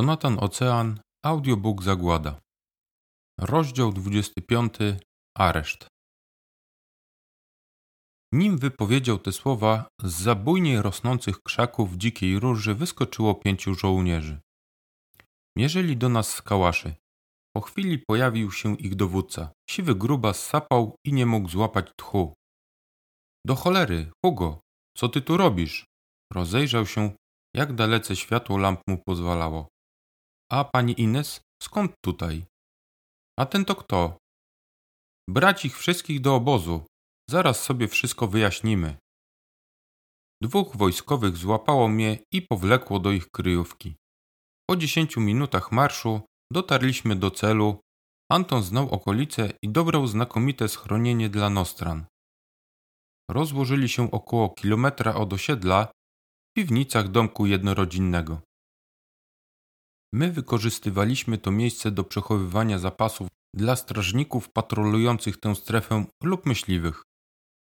Jonathan Ocean, audiobook Zagłada. Rozdział 25. Areszt. Nim wypowiedział te słowa, z zabójnie rosnących krzaków dzikiej róży wyskoczyło pięciu żołnierzy. Mierzyli do nas z kałaszy. Po chwili pojawił się ich dowódca. Siwy gruba sapał i nie mógł złapać tchu. Do cholery, Hugo, co ty tu robisz? Rozejrzał się, jak dalece światło lamp mu pozwalało. A pani Ines? Skąd tutaj? A ten to kto? Brać ich wszystkich do obozu. Zaraz sobie wszystko wyjaśnimy. Dwóch wojskowych złapało mnie i powlekło do ich kryjówki. Po dziesięciu minutach marszu dotarliśmy do celu. Anton znał okolice i dobrał znakomite schronienie dla Nostran. Rozłożyli się około kilometra od osiedla w piwnicach domku jednorodzinnego. My wykorzystywaliśmy to miejsce do przechowywania zapasów dla strażników patrolujących tę strefę lub myśliwych.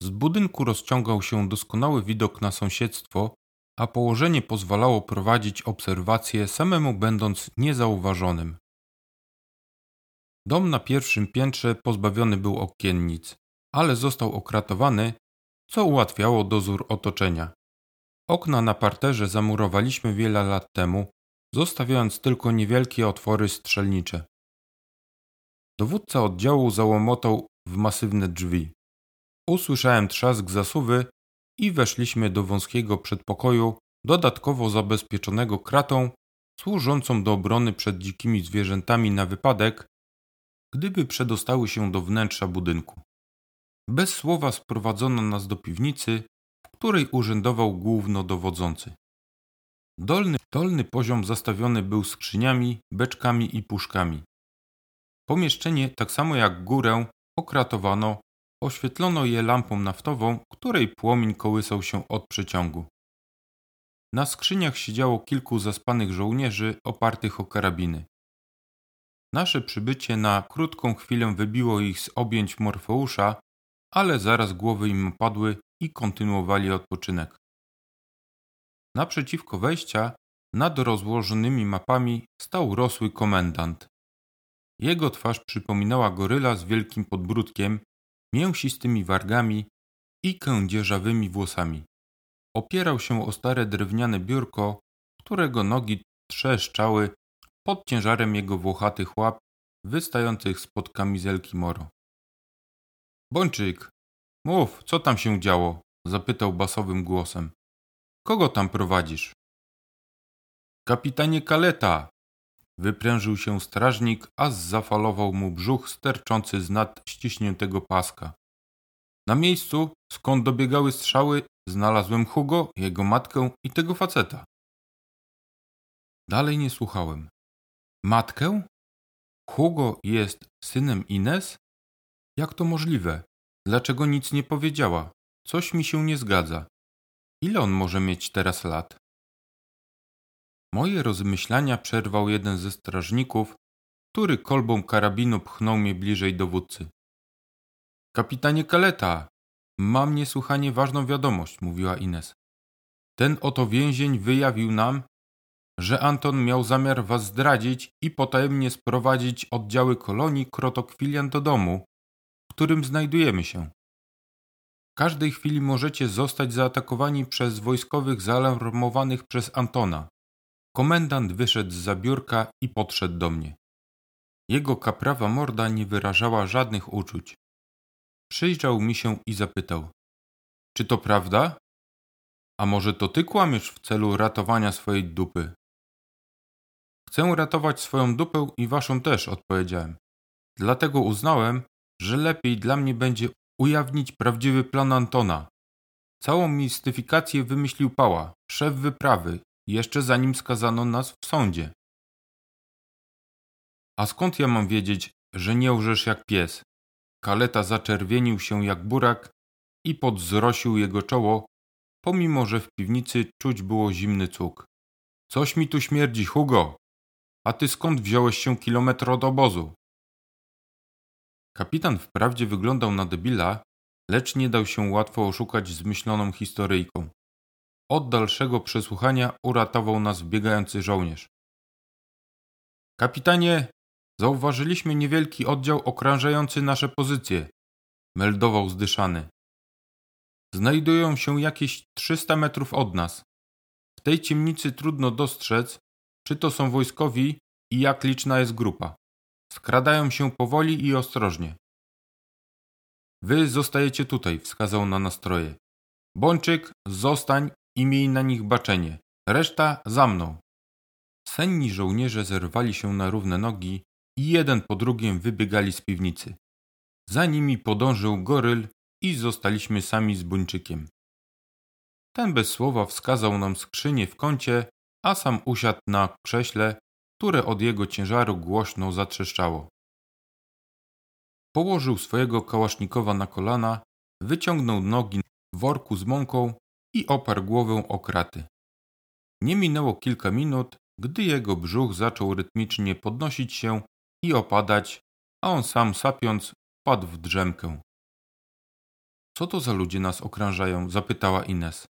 Z budynku rozciągał się doskonały widok na sąsiedztwo, a położenie pozwalało prowadzić obserwacje samemu będąc niezauważonym. Dom na pierwszym piętrze pozbawiony był okiennic, ale został okratowany, co ułatwiało dozór otoczenia. Okna na parterze zamurowaliśmy wiele lat temu, zostawiając tylko niewielkie otwory strzelnicze. Dowódca oddziału załomotał w masywne drzwi. Usłyszałem trzask zasuwy i weszliśmy do wąskiego przedpokoju, dodatkowo zabezpieczonego kratą, służącą do obrony przed dzikimi zwierzętami na wypadek, gdyby przedostały się do wnętrza budynku. Bez słowa sprowadzono nas do piwnicy, w której urzędował głównodowodzący. Dolny, dolny poziom zastawiony był skrzyniami, beczkami i puszkami. Pomieszczenie, tak samo jak górę, okratowano, oświetlono je lampą naftową, której płomień kołysał się od przeciągu. Na skrzyniach siedziało kilku zaspanych żołnierzy opartych o karabiny. Nasze przybycie na krótką chwilę wybiło ich z objęć Morfeusza, ale zaraz głowy im opadły i kontynuowali odpoczynek. Naprzeciwko wejścia, nad rozłożonymi mapami, stał rosły komendant. Jego twarz przypominała goryla z wielkim podbródkiem, mięsistymi wargami i kędzierzawymi włosami. Opierał się o stare drewniane biurko, którego nogi trzeszczały pod ciężarem jego włochatych łap wystających spod kamizelki Moro. Bączyk, mów, co tam się działo? zapytał basowym głosem. Kogo tam prowadzisz? Kapitanie Kaleta! Wyprężył się strażnik, a zafalował mu brzuch sterczący z nad ściśniętego paska. Na miejscu, skąd dobiegały strzały, znalazłem Hugo, jego matkę i tego faceta. Dalej nie słuchałem. Matkę? Hugo jest synem Ines? Jak to możliwe? Dlaczego nic nie powiedziała? Coś mi się nie zgadza. Ile on może mieć teraz lat? Moje rozmyślania przerwał jeden ze strażników, który kolbą karabinu pchnął mnie bliżej dowódcy. Kapitanie Kaleta, mam niesłychanie ważną wiadomość, mówiła Ines. Ten oto więzień wyjawił nam, że Anton miał zamiar was zdradzić i potajemnie sprowadzić oddziały kolonii Krotokwilian do domu, w którym znajdujemy się każdej chwili możecie zostać zaatakowani przez wojskowych zaalarmowanych przez Antona. Komendant wyszedł z zabiórka i podszedł do mnie. Jego kaprawa morda nie wyrażała żadnych uczuć. Przyjrzał mi się i zapytał: Czy to prawda? A może to ty kłamiesz w celu ratowania swojej dupy? Chcę ratować swoją dupę i waszą też, odpowiedziałem. Dlatego uznałem, że lepiej dla mnie będzie ujawnić prawdziwy plan Antona. Całą mistyfikację wymyślił Pała, szef wyprawy, jeszcze zanim skazano nas w sądzie. A skąd ja mam wiedzieć, że nie łżesz jak pies? Kaleta zaczerwienił się jak burak i podzrosił jego czoło, pomimo że w piwnicy czuć było zimny cuk. Coś mi tu śmierdzi, Hugo! A ty skąd wziąłeś się kilometr od obozu? Kapitan wprawdzie wyglądał na debila, lecz nie dał się łatwo oszukać zmyśloną historyjką. Od dalszego przesłuchania uratował nas wbiegający żołnierz. Kapitanie, zauważyliśmy niewielki oddział okrążający nasze pozycje, meldował zdyszany. Znajdują się jakieś 300 metrów od nas. W tej ciemnicy trudno dostrzec, czy to są wojskowi i jak liczna jest grupa. Skradają się powoli i ostrożnie. Wy zostajecie tutaj, wskazał na nastroje. Bączyk, zostań i miej na nich baczenie. Reszta za mną. Senni żołnierze zerwali się na równe nogi i jeden po drugim wybiegali z piwnicy. Za nimi podążył goryl i zostaliśmy sami z buńczykiem. Ten bez słowa wskazał nam skrzynię w kącie, a sam usiadł na krześle, które od jego ciężaru głośno zatrzeszczało. Położył swojego kałasznikowa na kolana, wyciągnął nogi w worku z mąką i oparł głowę o kraty. Nie minęło kilka minut, gdy jego brzuch zaczął rytmicznie podnosić się i opadać, a on sam sapiąc wpadł w drzemkę. Co to za ludzie nas okrążają? zapytała Ines.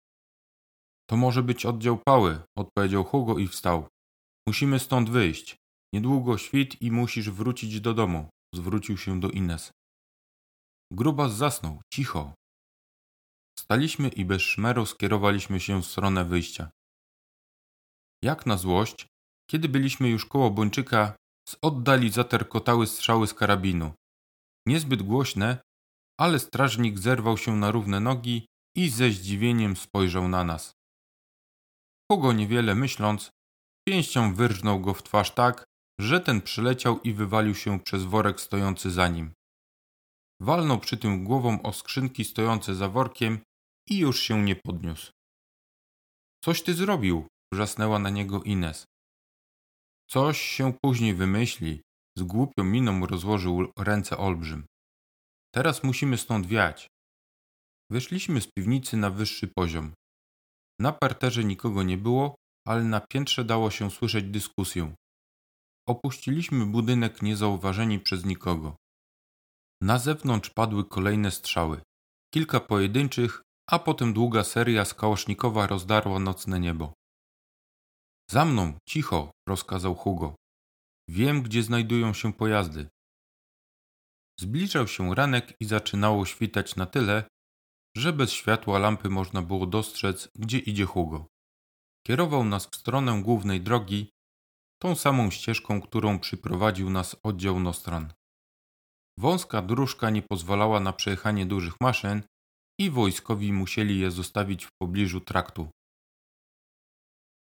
To może być oddział pały, odpowiedział Hugo i wstał. Musimy stąd wyjść. Niedługo świt i musisz wrócić do domu, zwrócił się do Ines. Grubas zasnął, cicho. Staliśmy i bez szmeru skierowaliśmy się w stronę wyjścia. Jak na złość, kiedy byliśmy już koło Bończyka, z oddali zaterkotały strzały z karabinu. Niezbyt głośne, ale strażnik zerwał się na równe nogi i ze zdziwieniem spojrzał na nas. Hugo niewiele myśląc, pięścią wyrżnął go w twarz tak, że ten przyleciał i wywalił się przez worek stojący za nim. Walnął przy tym głową o skrzynki stojące za workiem i już się nie podniósł. Coś ty zrobił, wrzasnęła na niego Ines. Coś się później wymyśli, z głupią miną rozłożył ręce olbrzym. Teraz musimy stąd wiać. Wyszliśmy z piwnicy na wyższy poziom. Na parterze nikogo nie było, ale na piętrze dało się słyszeć dyskusję. Opuściliśmy budynek niezauważeni przez nikogo. Na zewnątrz padły kolejne strzały. Kilka pojedynczych, a potem długa seria skałosznikowa rozdarła nocne niebo. Za mną, cicho, rozkazał Hugo. Wiem, gdzie znajdują się pojazdy. Zbliżał się ranek i zaczynało świtać na tyle, że bez światła lampy można było dostrzec, gdzie idzie Hugo. Kierował nas w stronę głównej drogi, tą samą ścieżką, którą przyprowadził nas oddział Nostran. Wąska dróżka nie pozwalała na przejechanie dużych maszyn i wojskowi musieli je zostawić w pobliżu traktu.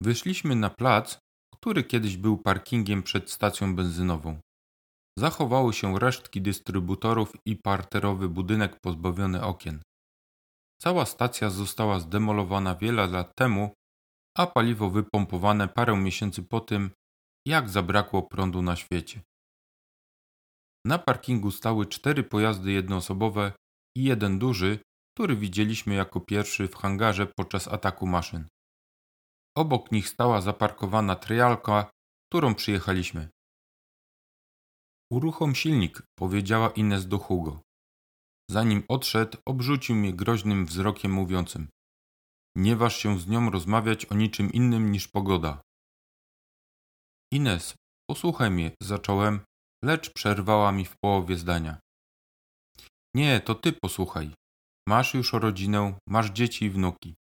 Wyszliśmy na plac, który kiedyś był parkingiem przed stacją benzynową. Zachowały się resztki dystrybutorów i parterowy budynek pozbawiony okien. Cała stacja została zdemolowana wiele lat temu, a paliwo wypompowane parę miesięcy po tym, jak zabrakło prądu na świecie. Na parkingu stały cztery pojazdy jednoosobowe i jeden duży, który widzieliśmy jako pierwszy w hangarze podczas ataku maszyn. Obok nich stała zaparkowana trialka, którą przyjechaliśmy. Uruchom silnik, powiedziała Ines do Hugo. Zanim odszedł, obrzucił mnie groźnym wzrokiem mówiącym Nie waż się z nią rozmawiać o niczym innym niż pogoda. Ines, posłuchaj mnie, zacząłem, lecz przerwała mi w połowie zdania. Nie, to ty posłuchaj. Masz już rodzinę, masz dzieci i wnuki.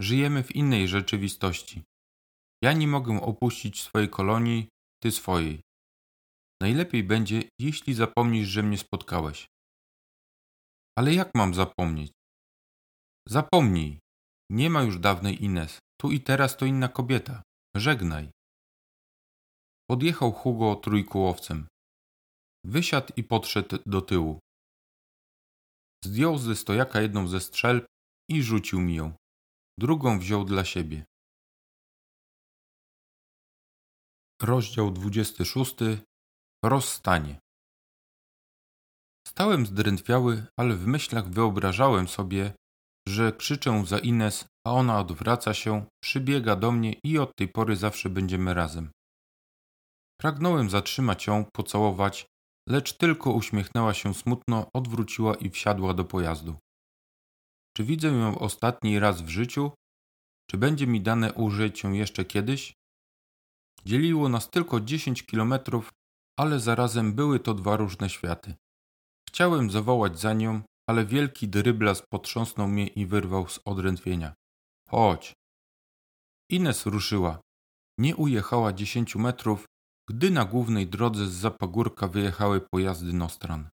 Żyjemy w innej rzeczywistości. Ja nie mogę opuścić swojej kolonii, ty swojej. Najlepiej będzie, jeśli zapomnisz, że mnie spotkałeś. Ale jak mam zapomnieć? Zapomnij. Nie ma już dawnej Ines. Tu i teraz to inna kobieta. Żegnaj. Podjechał Hugo trójkołowcem. Wysiadł i podszedł do tyłu. Zdjął ze stojaka jedną ze strzelb i rzucił mi ją. Drugą wziął dla siebie. Rozdział 26. Rozstanie. Stałem zdrętwiały, ale w myślach wyobrażałem sobie, że krzyczę za Ines, a ona odwraca się, przybiega do mnie i od tej pory zawsze będziemy razem. Pragnąłem zatrzymać ją, pocałować, lecz tylko uśmiechnęła się smutno, odwróciła i wsiadła do pojazdu. Czy widzę ją ostatni raz w życiu? Czy będzie mi dane użyć ją jeszcze kiedyś? Dzieliło nas tylko 10 kilometrów, ale zarazem były to dwa różne światy. Chciałem zawołać za nią, ale wielki dryblas potrząsnął mnie i wyrwał z odrętwienia. Chodź. Ines ruszyła. Nie ujechała dziesięciu metrów, gdy na głównej drodze z zapagórka wyjechały pojazdy Nostran.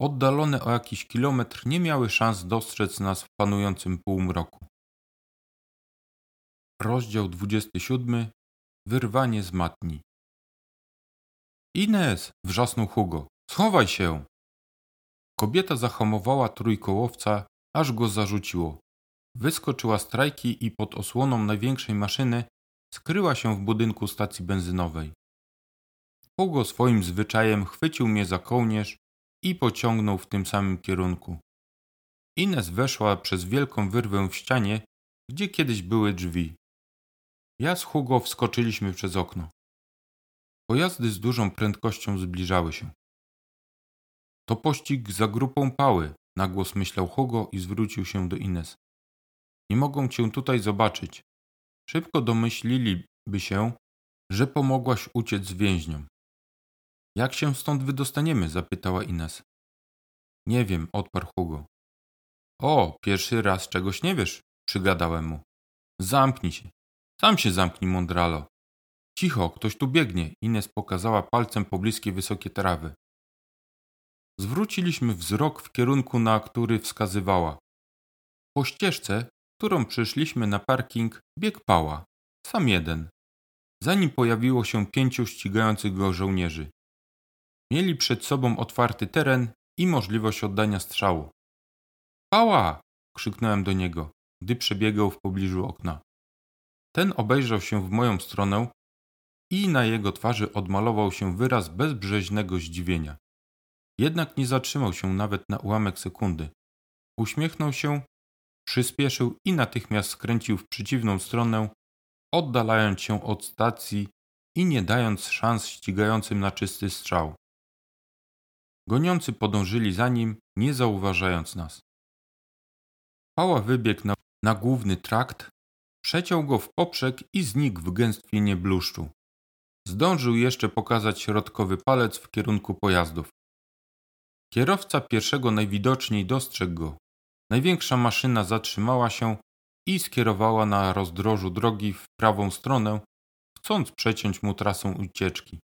Oddalone o jakiś kilometr nie miały szans dostrzec nas w panującym półmroku. Rozdział 27. Wyrwanie z matni. Ines! wrzasnął Hugo. Schowaj się! Kobieta zahamowała trójkołowca, aż go zarzuciło. Wyskoczyła z trajki i pod osłoną największej maszyny skryła się w budynku stacji benzynowej. Hugo swoim zwyczajem chwycił mnie za kołnierz i pociągnął w tym samym kierunku. Ines weszła przez wielką wyrwę w ścianie, gdzie kiedyś były drzwi. Ja z Hugo wskoczyliśmy przez okno. Pojazdy z dużą prędkością zbliżały się. To pościg za grupą pały, na głos myślał Hugo i zwrócił się do Ines. Nie mogą cię tutaj zobaczyć. Szybko domyśliliby się, że pomogłaś uciec więźniom. Jak się stąd wydostaniemy? zapytała Ines. Nie wiem, odparł Hugo. O, pierwszy raz czegoś nie wiesz, przygadałem mu. Zamknij się. Sam się zamknij, Mondralo. Cicho, ktoś tu biegnie. Ines pokazała palcem pobliskie wysokie trawy. Zwróciliśmy wzrok w kierunku, na który wskazywała. Po ścieżce, którą przyszliśmy na parking, biegł pała. Sam jeden. Zanim pojawiło się pięciu ścigających go żołnierzy. Mieli przed sobą otwarty teren i możliwość oddania strzału. Pała! krzyknąłem do niego, gdy przebiegał w pobliżu okna. Ten obejrzał się w moją stronę i na jego twarzy odmalował się wyraz bezbrzeźnego zdziwienia. Jednak nie zatrzymał się nawet na ułamek sekundy. Uśmiechnął się, przyspieszył i natychmiast skręcił w przeciwną stronę, oddalając się od stacji i nie dając szans ścigającym na czysty strzał. Goniący podążyli za nim, nie zauważając nas. Pała wybiegł na, na główny trakt, przeciął go w poprzek i znikł w gęstwinie bluszczu. Zdążył jeszcze pokazać środkowy palec w kierunku pojazdów. Kierowca pierwszego najwidoczniej dostrzegł go. Największa maszyna zatrzymała się i skierowała na rozdrożu drogi w prawą stronę, chcąc przeciąć mu trasę ucieczki.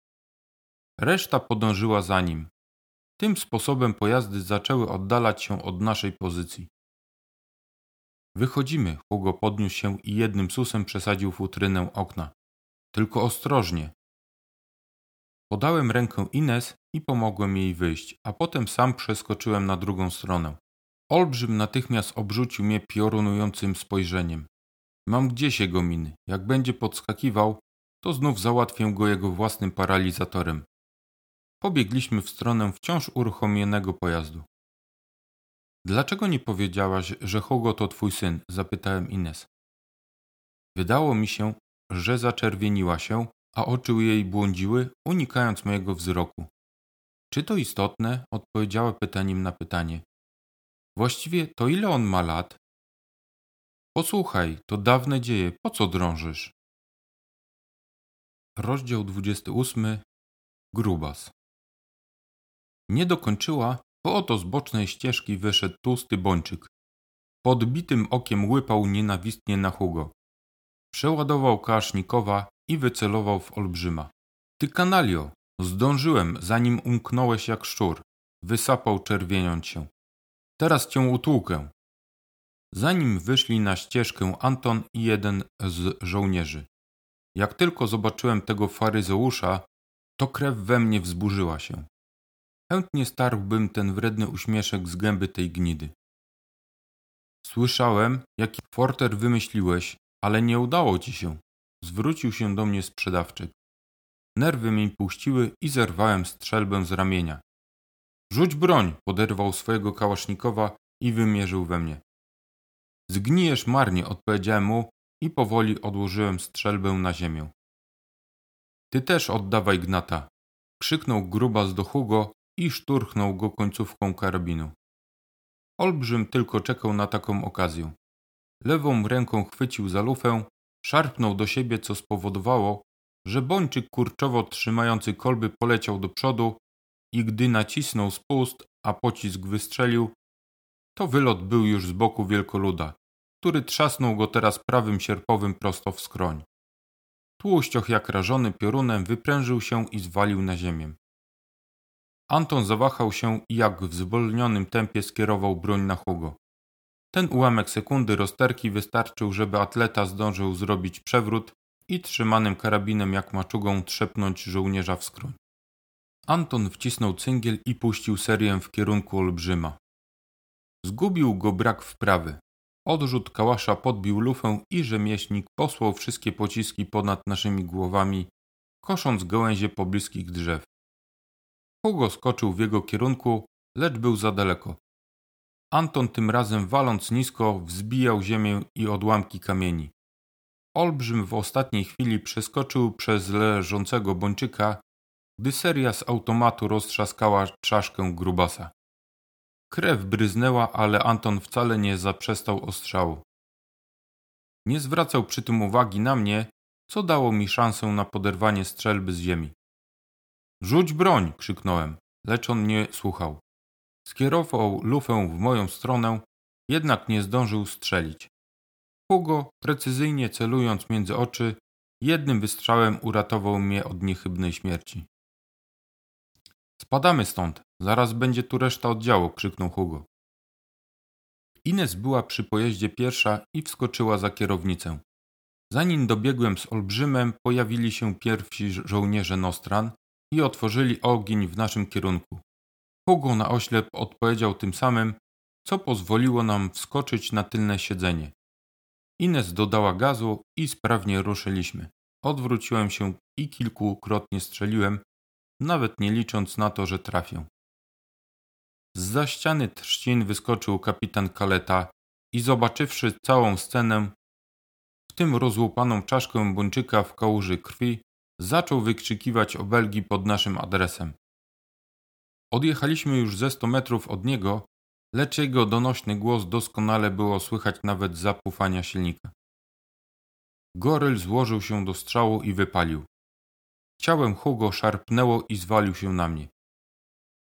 Reszta podążyła za nim. Tym sposobem pojazdy zaczęły oddalać się od naszej pozycji. Wychodzimy, Hugo podniósł się i jednym susem przesadził futrynę okna. Tylko ostrożnie. Podałem rękę Ines i pomogłem jej wyjść, a potem sam przeskoczyłem na drugą stronę. Olbrzym natychmiast obrzucił mnie piorunującym spojrzeniem. Mam gdzieś jego miny. Jak będzie podskakiwał, to znów załatwię go jego własnym paralizatorem. Pobiegliśmy w stronę wciąż uruchomionego pojazdu. Dlaczego nie powiedziałaś, że Hugo to twój syn? zapytałem Ines. Wydało mi się, że zaczerwieniła się, a oczy jej błądziły, unikając mojego wzroku. Czy to istotne? odpowiedziała pytaniem na pytanie. Właściwie to ile on ma lat? Posłuchaj, to dawne dzieje, po co drążysz? Rozdział 28. Grubas. Nie dokończyła, bo oto z bocznej ścieżki wyszedł tłusty bończyk. Podbitym okiem łypał nienawistnie na Hugo. Przeładował kasznikowa i wycelował w olbrzyma. Ty kanalio! Zdążyłem, zanim umknąłeś jak szczur. Wysapał czerwieniąc się. Teraz cię utłukę. Zanim wyszli na ścieżkę Anton i jeden z żołnierzy. Jak tylko zobaczyłem tego faryzeusza, to krew we mnie wzburzyła się. Chętnie starłbym ten wredny uśmieszek z gęby tej gnidy. Słyszałem, jaki forter wymyśliłeś, ale nie udało ci się. Zwrócił się do mnie sprzedawczyk. Nerwy mi puściły i zerwałem strzelbę z ramienia. Rzuć broń! poderwał swojego kałasznikowa i wymierzył we mnie. Zgnijesz marnie, odpowiedziałem mu i powoli odłożyłem strzelbę na ziemię. Ty też oddawaj gnata! krzyknął grubas do Hugo i szturchnął go końcówką karabinu. Olbrzym tylko czekał na taką okazję. Lewą ręką chwycił za lufę, szarpnął do siebie, co spowodowało, że Bończyk kurczowo trzymający kolby poleciał do przodu i gdy nacisnął spust, a pocisk wystrzelił, to wylot był już z boku wielkoluda, który trzasnął go teraz prawym sierpowym prosto w skroń. Tłuścioch jak rażony piorunem wyprężył się i zwalił na ziemię. Anton zawahał się i jak w zwolnionym tempie skierował broń na Hugo. Ten ułamek sekundy rozterki wystarczył, żeby atleta zdążył zrobić przewrót i trzymanym karabinem jak maczugą trzepnąć żołnierza w skroń. Anton wcisnął cyngiel i puścił serię w kierunku olbrzyma. Zgubił go brak wprawy. Odrzut kałasza podbił lufę i rzemieślnik posłał wszystkie pociski ponad naszymi głowami, kosząc gałęzie pobliskich drzew. Hugo skoczył w jego kierunku, lecz był za daleko. Anton tym razem waląc nisko wzbijał ziemię i odłamki kamieni. Olbrzym w ostatniej chwili przeskoczył przez leżącego bączyka, gdy seria z automatu roztrzaskała czaszkę grubasa. Krew bryznęła, ale Anton wcale nie zaprzestał ostrzału. Nie zwracał przy tym uwagi na mnie, co dało mi szansę na poderwanie strzelby z ziemi. Rzuć broń! krzyknąłem, lecz on nie słuchał. Skierował lufę w moją stronę, jednak nie zdążył strzelić. Hugo, precyzyjnie celując między oczy, jednym wystrzałem uratował mnie od niechybnej śmierci. Spadamy stąd, zaraz będzie tu reszta oddziału, krzyknął Hugo. Ines była przy pojeździe pierwsza i wskoczyła za kierownicę. Zanim dobiegłem z olbrzymem, pojawili się pierwsi żołnierze Nostran i otworzyli ogień w naszym kierunku. Hugo na oślep odpowiedział tym samym, co pozwoliło nam wskoczyć na tylne siedzenie. Ines dodała gazu i sprawnie ruszyliśmy. Odwróciłem się i kilkukrotnie strzeliłem, nawet nie licząc na to, że trafię. Za ściany trzcin wyskoczył kapitan Kaleta i zobaczywszy całą scenę, w tym rozłupaną czaszkę Bończyka w kałuży krwi, zaczął wykrzykiwać obelgi pod naszym adresem. Odjechaliśmy już ze sto metrów od niego, lecz jego donośny głos doskonale było słychać nawet zapufania silnika. Goryl złożył się do strzału i wypalił. Ciałem Hugo szarpnęło i zwalił się na mnie.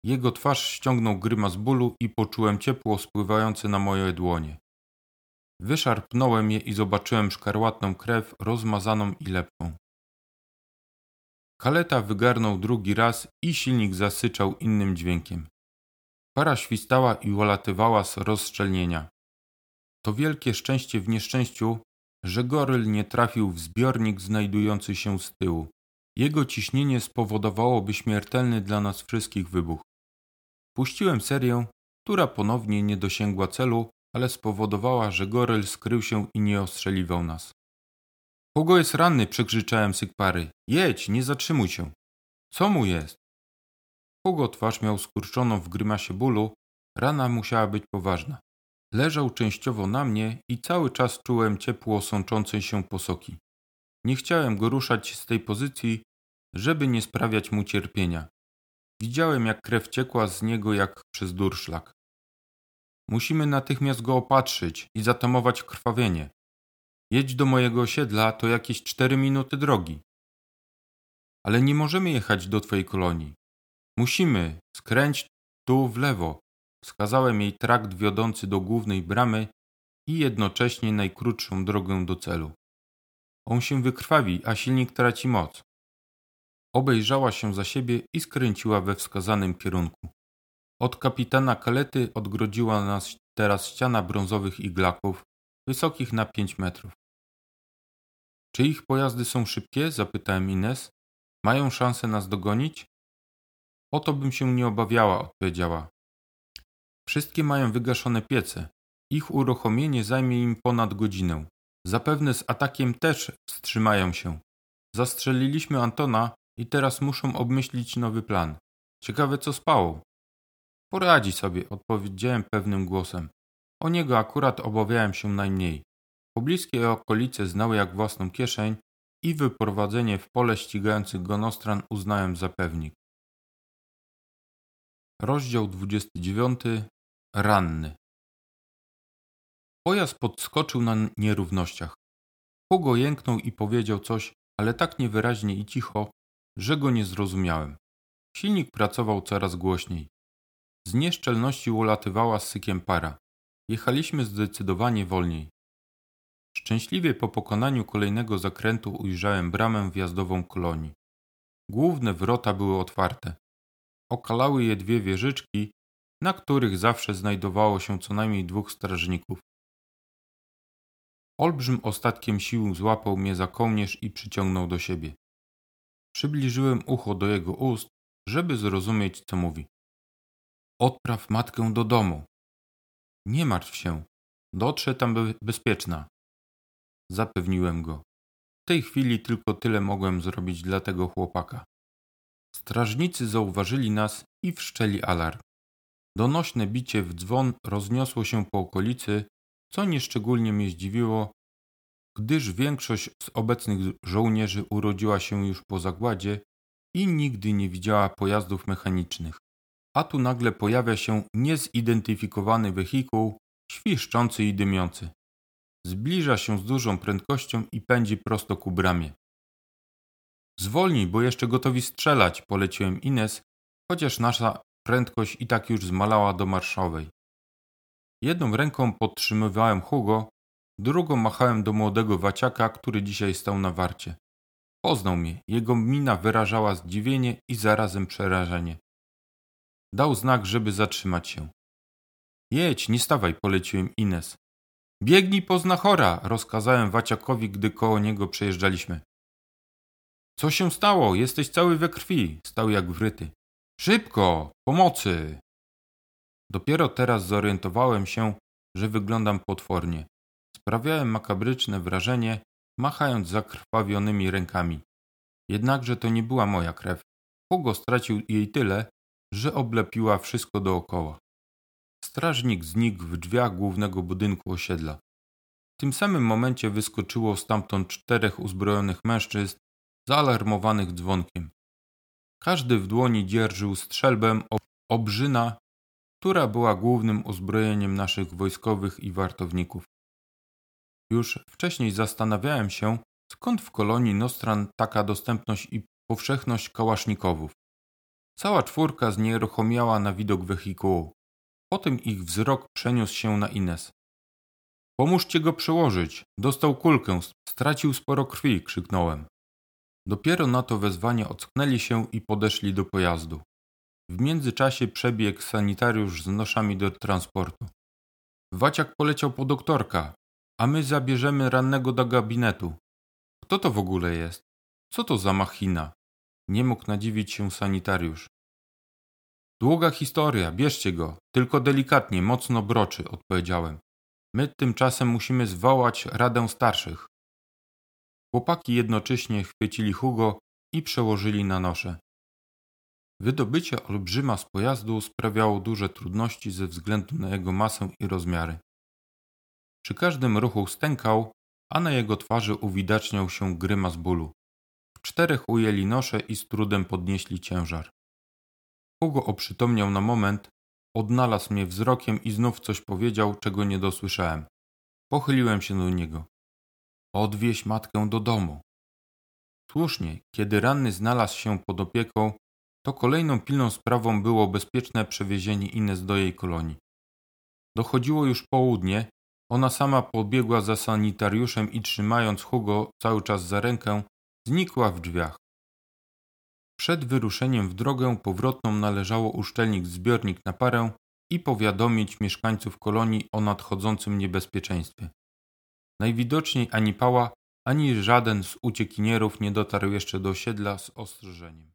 Jego twarz ściągnął grymas bólu i poczułem ciepło spływające na moje dłonie. Wyszarpnąłem je i zobaczyłem szkarłatną krew rozmazaną i lepką. Kaleta wygarnął drugi raz i silnik zasyczał innym dźwiękiem. Para świstała i ulatywała z rozszczelnienia. To wielkie szczęście w nieszczęściu, że goryl nie trafił w zbiornik znajdujący się z tyłu. Jego ciśnienie spowodowałoby śmiertelny dla nas wszystkich wybuch. Puściłem serię, która ponownie nie dosięgła celu, ale spowodowała, że goryl skrył się i nie ostrzeliwał nas. Hugo jest ranny, przekrzyczałem Sygpary. Jedź, nie zatrzymuj się. Co mu jest? Hugo twarz miał skurczoną w grymasie bólu, rana musiała być poważna. Leżał częściowo na mnie i cały czas czułem ciepło sączącej się posoki. Nie chciałem go ruszać z tej pozycji, żeby nie sprawiać mu cierpienia. Widziałem, jak krew ciekła z niego jak przez durszlak. Musimy natychmiast go opatrzyć i zatamować krwawienie. Jedź do mojego osiedla, to jakieś cztery minuty drogi. Ale nie możemy jechać do twojej kolonii. Musimy, skręć tu w lewo. Wskazałem jej trakt wiodący do głównej bramy i jednocześnie najkrótszą drogę do celu. On się wykrwawi, a silnik traci moc. Obejrzała się za siebie i skręciła we wskazanym kierunku. Od kapitana kalety odgrodziła nas teraz ściana brązowych iglaków, wysokich na pięć metrów. Czy ich pojazdy są szybkie? zapytałem Ines. Mają szansę nas dogonić? O to bym się nie obawiała, odpowiedziała. Wszystkie mają wygaszone piece. Ich uruchomienie zajmie im ponad godzinę. Zapewne z atakiem też wstrzymają się. Zastrzeliliśmy Antona i teraz muszą obmyślić nowy plan. Ciekawe co spało. Poradzi sobie, odpowiedziałem pewnym głosem. O niego akurat obawiałem się najmniej. Pobliskie okolice znały jak własną kieszeń i wyprowadzenie w pole ścigających go nostran uznałem za pewnik. Rozdział 29. Ranny. Pojazd podskoczył na nierównościach. Hugo jęknął i powiedział coś, ale tak niewyraźnie i cicho, że go nie zrozumiałem. Silnik pracował coraz głośniej. Z nieszczelności ulatywała sykiem para. Jechaliśmy zdecydowanie wolniej. Szczęśliwie po pokonaniu kolejnego zakrętu ujrzałem bramę wjazdową kolonii. Główne wrota były otwarte. Okalały je dwie wieżyczki, na których zawsze znajdowało się co najmniej dwóch strażników. Olbrzym ostatkiem sił złapał mnie za kołnierz i przyciągnął do siebie. Przybliżyłem ucho do jego ust, żeby zrozumieć, co mówi. Odpraw matkę do domu. Nie martw się. Dotrze tam be bezpieczna. Zapewniłem go. W tej chwili tylko tyle mogłem zrobić dla tego chłopaka. Strażnicy zauważyli nas i wszczeli alarm. Donośne bicie w dzwon rozniosło się po okolicy, co nieszczególnie mnie zdziwiło, gdyż większość z obecnych żołnierzy urodziła się już po zagładzie i nigdy nie widziała pojazdów mechanicznych. A tu nagle pojawia się niezidentyfikowany wehikuł, świszczący i dymiący. Zbliża się z dużą prędkością i pędzi prosto ku bramie. Zwolnij, bo jeszcze gotowi strzelać, poleciłem Ines, chociaż nasza prędkość i tak już zmalała do marszowej. Jedną ręką podtrzymywałem Hugo, drugą machałem do młodego waciaka, który dzisiaj stał na warcie. Poznał mnie, jego mina wyrażała zdziwienie i zarazem przerażenie. Dał znak, żeby zatrzymać się. Jedź, nie stawaj, poleciłem Ines. Biegnij po znachora, rozkazałem waciakowi, gdy koło niego przejeżdżaliśmy. Co się stało? Jesteś cały we krwi, stał jak wryty. Szybko! Pomocy! Dopiero teraz zorientowałem się, że wyglądam potwornie. Sprawiałem makabryczne wrażenie, machając zakrwawionymi rękami. Jednakże to nie była moja krew. Hugo stracił jej tyle, że oblepiła wszystko dookoła. Strażnik znikł w drzwiach głównego budynku osiedla. W tym samym momencie wyskoczyło stamtąd czterech uzbrojonych mężczyzn, zaalarmowanych dzwonkiem. Każdy w dłoni dzierżył strzelbę obrzyna, która była głównym uzbrojeniem naszych wojskowych i wartowników. Już wcześniej zastanawiałem się, skąd w kolonii Nostran taka dostępność i powszechność kałasznikowów. Cała czwórka znieruchomiała na widok wehikułu. Potem ich wzrok przeniósł się na Ines. Pomóżcie go przełożyć. Dostał kulkę, stracił sporo krwi, krzyknąłem. Dopiero na to wezwanie ocknęli się i podeszli do pojazdu. W międzyczasie przebiegł sanitariusz z noszami do transportu. Waciak poleciał po doktorka, a my zabierzemy rannego do gabinetu. Kto to w ogóle jest? Co to za machina? Nie mógł nadziwić się sanitariusz. Długa historia, bierzcie go, tylko delikatnie, mocno broczy, odpowiedziałem. My tymczasem musimy zwołać Radę Starszych. Chłopaki jednocześnie chwycili Hugo i przełożyli na nosze. Wydobycie olbrzyma z pojazdu sprawiało duże trudności ze względu na jego masę i rozmiary. Przy każdym ruchu stękał, a na jego twarzy uwidaczniał się grymas bólu. W czterech ujęli nosze i z trudem podnieśli ciężar. Hugo oprzytomniał na moment, odnalazł mnie wzrokiem i znów coś powiedział, czego nie dosłyszałem. Pochyliłem się do niego. Odwieź matkę do domu. Słusznie, kiedy ranny znalazł się pod opieką, to kolejną pilną sprawą było bezpieczne przewiezienie Ines do jej kolonii. Dochodziło już południe, ona sama pobiegła za sanitariuszem i trzymając Hugo cały czas za rękę, znikła w drzwiach. Przed wyruszeniem w drogę powrotną należało uszczelnić zbiornik na parę i powiadomić mieszkańców kolonii o nadchodzącym niebezpieczeństwie. Najwidoczniej ani Pała, ani żaden z uciekinierów nie dotarł jeszcze do osiedla z ostrzeżeniem.